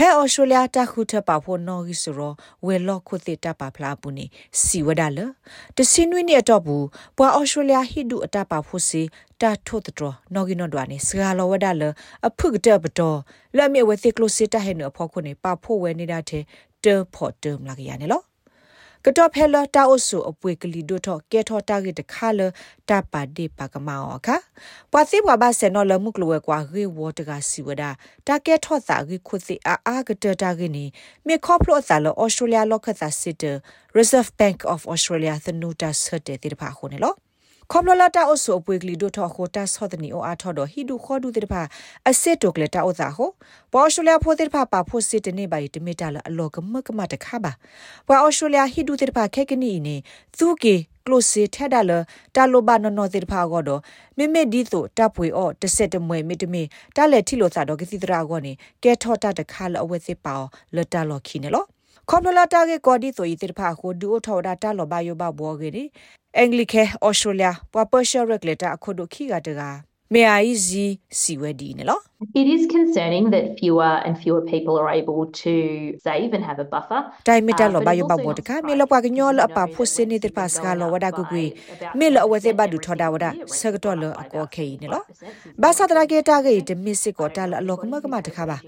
ဖဲဩစတြေးလျတာခုထပါဖို့နော်ဂီဆိုရောဝဲလော့ခုတိတပါဖလာပူနေစီဝဒါလတစင်းဝင်းနေတော့ဘူးပွာဩစတြေးလျဟိဒူအတပါဖို့စီတာထို့တတော်နော်ဂီနော်ဒွာနေစကားလောဝဒါလအဖုကတဲ့ဘတော်လက်မြဝဲသိကလို့စစ်တဟဲနော်ဖောက်ခုနေပါဖို့ဝဲနေတာတဲ့တေဖို့တမ်လာကရနေလော ကတော့ဖဲလတာအဆူအပွေကလီဒိုတော့ကဲထောတာဂိတခါလတာပါဒီပါကမောအခါပွာသိဘွားဘာဆန်နော်လမှုကလွယ်ကွာဂေဝတကစီဝဒတာကဲထောတာဂိခုစီအာအာကတတာဂိနီမေခေါပလောသလဩစတြေးလျလောကသစစ်တ Reserve Bank of Australia သနူတာဆတ်တဲ့တိဖာခုနေလော ခေါပလလာတာအဆူအပွေကလီဒိုထောခိုတာဆောဒနီအိုအာထောဒဟီဒူခေါဒူတေဖာအစစ်တိုကလတာအိုသာဟိုပေါ်ရှူလျာဖိုတေဖာပါဖိုစစ်တနေပါရီတမီတာလအလောကမကမတခါပါပေါ်ရှူလျာဟီဒူတေဖာခဲကနီနေသူကေကလိုစီထဲဒါလတာလိုဘာနော်နော်တေဖာကောတော့မိမိဒီဆိုတပ်ပွေအော့တဆက်တမွေမိတမီတာလက်ထီလိုစာတော့ကစီတရာကောနေကဲထောတာတခါလအဝဲစစ်ပါလတာလော်ခီနေလောခေါပလလာတာကေကောဒီဆိုဤတေဖာကိုဒူအထောဒါတာလော်ဘာယောဘဘောကေဒီ အင်္ဂလိခဲဩစတြေးလျပွာပရှယ်ရက်လက်တာအခုဒုခိကတကာမေအိုင်ဇီစီဝဒီနော် It is concerning that fewer and fewer people are able to save and have a buffer. တိုင်မီတာလောဘယောဘဘောတကမေလောပွားကညောလအပဖို့စနေတဲ့ပါစကလောဝဒကုကွေမေလောအဝစေဘဒူထော်ဒါဝဒဆကတော့လောအကောခေနေလောဘာသာတရာကေတာကေတမစ်စစ်ကောတာလအလောကမကမတခါပါ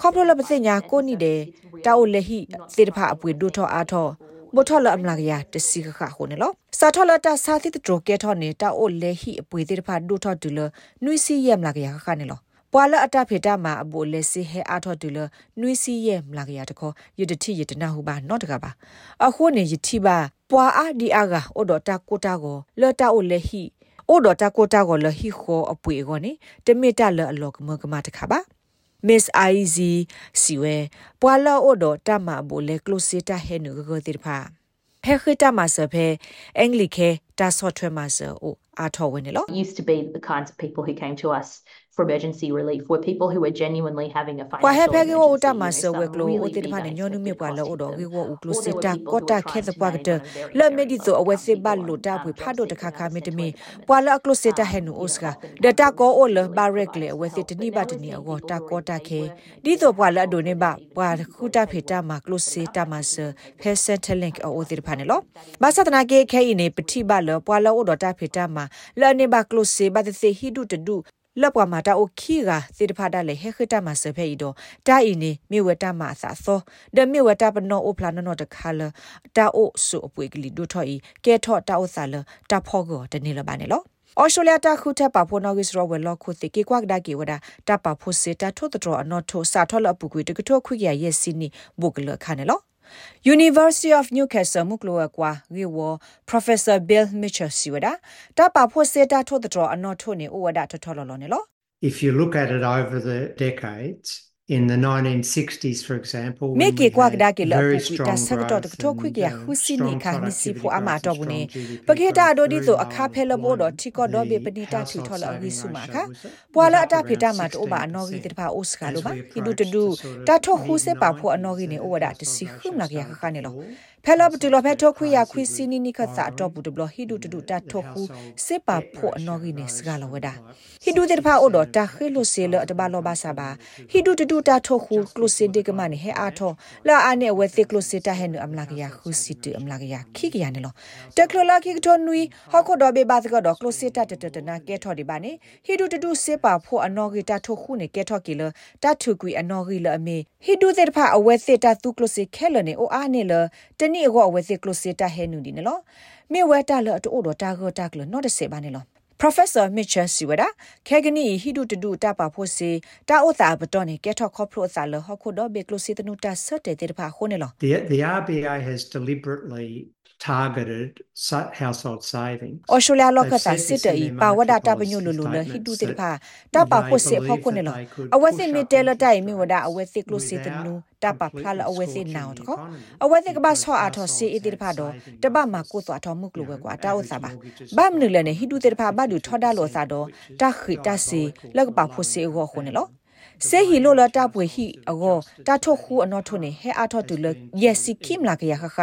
ခေါပလောလပစညာကိုနိတဲ့တာအိုလေဟိသေတဖအပွေဒူထော်အားထော် မိုထော်လအမလာကရတစီခခခုနေလောစာထော်လတာစာသီတတရကေထော်နေတာအိုလေဟိအပွေသေးတဖဒူထော်တူလနွိစီယမ်လာကရခခနေလောပွာလအတဖေတာမှာအဘိုလေစီဟဲအာထော်တူလနွိစီယမ်လာကရတခေါ်ယတတိယတနာဟုပါနော့တကပါအခုနေယတိပါပွာအာဒီအာကအိုဒတာကိုတာကိုလော်တာအိုလေဟိအိုဒတာကိုတာကိုလဟိခောအပွေကိုနေတမီတာလအလောကမကမတခါပါ Miss IZ စီဝဲပွာလာအိုဒတာမဘိုလေကလိုစီတာ ဟဲနုဂဂတိဖာဖဲခတာမဆဖဲအင်္ဂလိခဲတာဆော့ထွဲမဆအိုအာထောဝင်နော် used to be the kinds of people who came to us for emergency relief were people who were genuinely having a financial ကွာဟဲဖဲကေဝတာမဆဝဲကလိုအိုတေတဖာနေညောနုမြေပွာလောအိုတော့ကေဝဥကလိုစတာကောတာခဲသပွားကတလမေဒီဆိုအဝဲစေဘလိုတာဖွေဖာဒိုတခါခါမီတမီပွာလအကလိုစတာဟဲနူအိုစကဒတာကောအိုလဘာရက်လေအဝဲစေတနိဘတနီအောတာကောတာခဲဒီဆိုပွာလအဒိုနေဘပွာခုတာဖေတာမကလိုစတာမဆဖဲစက်တလင့်အိုတေတဖာနေလောဘာသတနာကေခဲနေပတိဘလပွာလောအိုတော့တာဖေတာမလနေဘကလိုစေဘတစေဟီဒုတဒုလက်ပွားမှာတာအိုခီကစေတဖာတာလေဟဲခတာမှာဆဖဲဤတော့တာအီနေမြေဝတာမှာသာသောဒမြေဝတာပနောအိုဖလာနောတခါလတာအိုဆူအပွေကလီဒိုထော်ဤကဲထော့တာအိုဆာလတာဖောကောတနေလပါနေလောဩစတြေးလျတာခုထပ်ပါဖို့နော်ဂစ်ရောဝဲလော့ခုတိကေကွာဒါကေဝဒတာပါဖို့စေတာထို့တော်အနော်ထိုစာထော်လအပူကွေတကထော့ခွိရရဲ့စီနီဘုကလခါနေလော University of Newcastle မုကလောကွာဂေဝ Professor Bill Mitchell စီဝဒတာပါဖို့စေတာထို့တော်အနော်ထို့နေဩဝဒထထော်လော်လော်နေလော If you look at it over the decades in the 1960s for example meke kwa gda ke la pu ta sak to de to khwi ya hu si ni kha ni si pu ama to bu ne paketa do di so akha phe lo bo do thi ko do be padi ta thi tho la wi su ma kha pwa la ata phe ta ma to ba ano gi de ba os ka lo ba hi du tu ta tho hu se pa phu ano gi ne o wa da ti si khu na ya kha ne lo ဖဲလဘတူလဖဲထောခွေရခွေစီနီနိခသအတော့ဘူးတဘလဟီဒူတူတာထောခုစေပါဖို့အနော်ဂီနေစကလဝဒဟီဒူတဲ့ဖာအိုဒတာခေလိုဆေလအတဘလောဘာစာဘာဟီဒူတူ ta tho khu close de ka mani he a tho la a ne we the close ta he nu amla ya khu si tu amla ya khi ka ya ne lo teklola ki tho nui ho ko do be ba ka do close ta ta ta na ke tho di ba ne hi du tu se pa pho ano gi ta tho khu ne ke tho ki lo ta thu kui ano gi lo ame hi du de pha a we the ta tu close ke lo ne o a ne lo tani go a we the close ta he nu di ne lo me we ta lo to o do ta go ta lo no de se ba ne lo Professor Mitchell Siwada Kegani hidu tudu ta pa pho se ta o ta baton ne ke tho kho phro sa lo ho kho do be close te nu ta sat te te pha ho ne lo The, the RBA has deliberately targeted household savings. Australia lo ka ta sit i pa wada ta pa nyu lu lu le hidu te pha ta pa pho se pho ko ne lo awe se mi te lo tai mi wada awe se close te nu ta pa pha lo awe se now to ko awe se ka ba so a tho se i te pha do ta ba ma ko so a tho mu klo we kwa ta o sa ba ba m nu le ne hidu te pha ba du tho da lo sa do ta khi ta se lo ka pa pho se go ko ne lo စေဟီလိုလာတာပွေဟီအဂောတာထောခူအနော်ထုန်ဟဲအာထောတူလယက်စီခိမလာကရခခ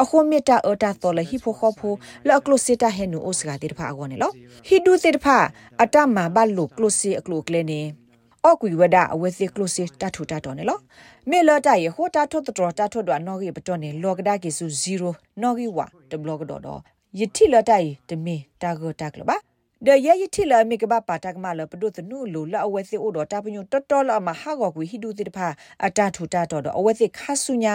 အခုမီတာအတာတော်လဟီဖိုခောဖိုလကလိုစီတာဟဲနူအိုစဂါတိဖာအဂောနေလောဟီဒူတိဖာအတမဘလုကလိုစီအကလိုကလေနေ အော့ကွေဝဒအဝဲစီကလိုစီတာထူတာတော်နေလောမေလတာယေဟိုတာထောတော်တာထောဒွာနော်ဂီပတော်နေလောကဒါကေဆူ0နော်ဂီဝါတဘလော့ကတော့ယတိလတိုင်တမီတာဂတာကလပါဒရယတိလာမိကဘပါတကမလပဒုသနုလူလအဝဲစီအိုဒတာပညုတတော်လမဟာဂောကွေဟိဒုတိတဖာအတာထူတာတော်အဝဲစီခါဆုညာ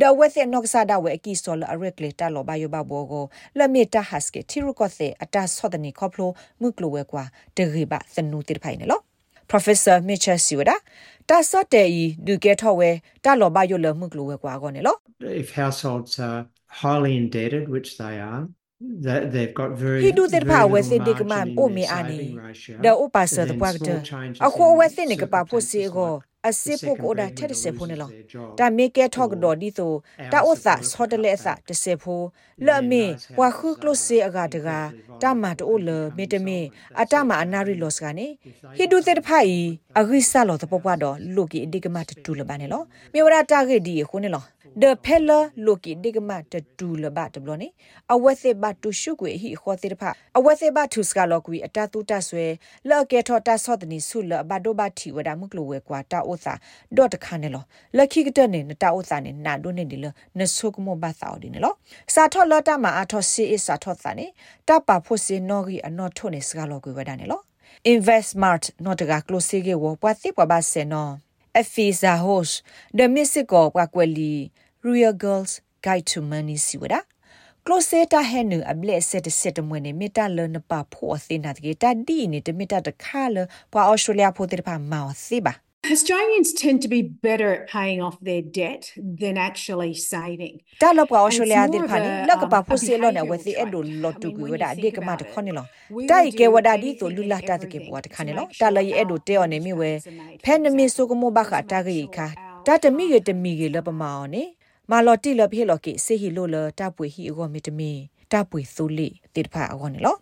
ဒအဝဲစီနော့ဆာဒဝဲအကီဆောလအရက်လေတာလောဘယောဘဘောကိုလမေတာဟတ်စကေတီရုကောသေအတာဆောဒနီခေါပလိုမုကလိုဝဲကွာဒဂိဘသနုတိတဖိုင်နော် Professor Mitchell Siwada တာစတဲ့ဤဒုကေထောဝဲတာလောဘယောလမှုကလိုဝဲကွာကောနေလော If households are highly indebted which they are that they've got very he do that pa we se dik mam o me ani da o pa sa da pa da a kho we se ne ka pa pho se go a se pho ko da the se pho ne lo da me ke thok do di so da o sa so de le sa de se pho le me wa khu close se aga da ga ta ma to o le me de me a ta ma anari los ga ne he do that pa i a gi sa lo da po pa do lo ki dik ma tu le ba ne lo me wa ta ge di ko ne lo the pella loki digma te tu le ba te blo ni awethe ba tu shu kwe hi kho te pha awethe ba tu ska lo kwi ata tu ta swe la ke tho ta so tni su la ba do ba thi wada muk lo we kwa ta o sa dot kha ne lo la khi kte ne ta o sa ne na do ne di lo ne so ko mo ba sa o di ne lo sa tho lo ta ma a tho si is sa tho sa ne ta pa pho si no gi a no tho ne ska lo kwi wada ne lo invest smart no ta ga close ge wo pa ti pa ba se no Efisa host the Mexico kwa kweli Real Girls Guide to Money siwada Closeta henu able set set mwene meta le na pa pho se na ge ta di ni de meta de kha le pa Australia pho de pa ma se ba Australians tend to be better at paying off their debt than actually saving. Ta lo pa Australia de pa ni lo ka pa pho se lo na we se edo lo tu gu da de ka ma de khone lo. Ta i ke wada di to lu la ta de ke bo de khane lo. Ta lo ye edo te on ne mi we. Phe na mi so ko mo ba kha ta ge kha. Ta te mi ge te mi ge lo pa ma on ne. မာလော်တီလဖေလော်ကေစေဟီလိုလတာပွေဟီအကောမီတမီတာပွေဆိုလီတိတဖာအကောနေလော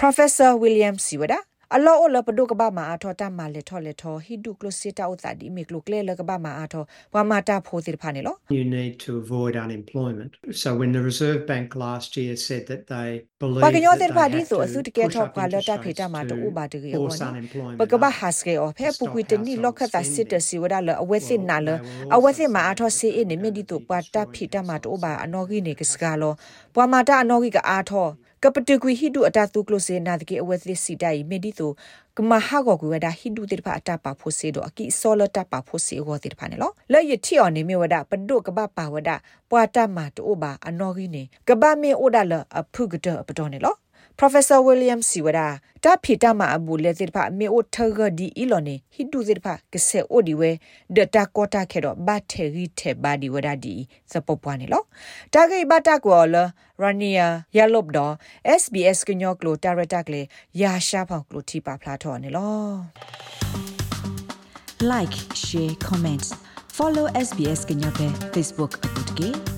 Professor William Siwada အလောအလပဒုကဘာမာအထောတမလေထောလေထောဟိဒုကလစီတာဥသဒီမီကလုကလေလကဘာမာအထောဝါမာတာဖိုတိဖာနေလော You need to avoid unemployment. So when the Reserve Bank last year said that they believe ပကညော that တဲ့ they ပါ have ဒီဆိုအစု to တကယ် push ထော up ကလ interest တာဖေ rates တာမာတူဥပါတကေယော force နော် unemployment ပကဘာ up ဟတ်စကေအဖေပူကွီတနီ household လောက်ခတာစစ်တ spending. စီဝဒါလအဝဲစစ်နာလအဝဲစစ်မာအထောစေအနေမီဒီတူပါတာဖိတာမာတူဘာအနော်ဂီနေကစကာလောပွာမာတာအနော်ဂီကအာထော ကပတကွီဟိဒုအတာသူကလစေနာတကေအဝဲစစ်စီတိုင်မီဒီတူကမဟာကောကွေဝဒါဟိဒုတိဖာအတာပါဖို့စေတော့အကိဆောလတာပါဖို့စေဟောတိဖာနေလောလဲယတိအော်နေမြဝဒါပဒုကပပါဝဒါပွာတာမာတူဘာအနော်ဂီနေကဘာမေအိုဒါလအဖုကတပတော်နေလော Professor William Siwada တာဖီတာမအဘူလေစစ်ဖာမေအိုထဂဒီအီလောနေဟိဒူစစ်ဖာကဆေအိုဒီဝဲဒတာကောတာခေတော့ဘတ်ထေရီထေဘာဒီဝဒါဒီစပပွားနေလောတာဂိဘတာကောလရနီယာယလုပ်တော့ SBS ကညောကလိုတာရတာကလေယာရှာဖောင်ကလိုတီပါဖလာထော်နေလော like share comment follow SBS kenya pe facebook akutke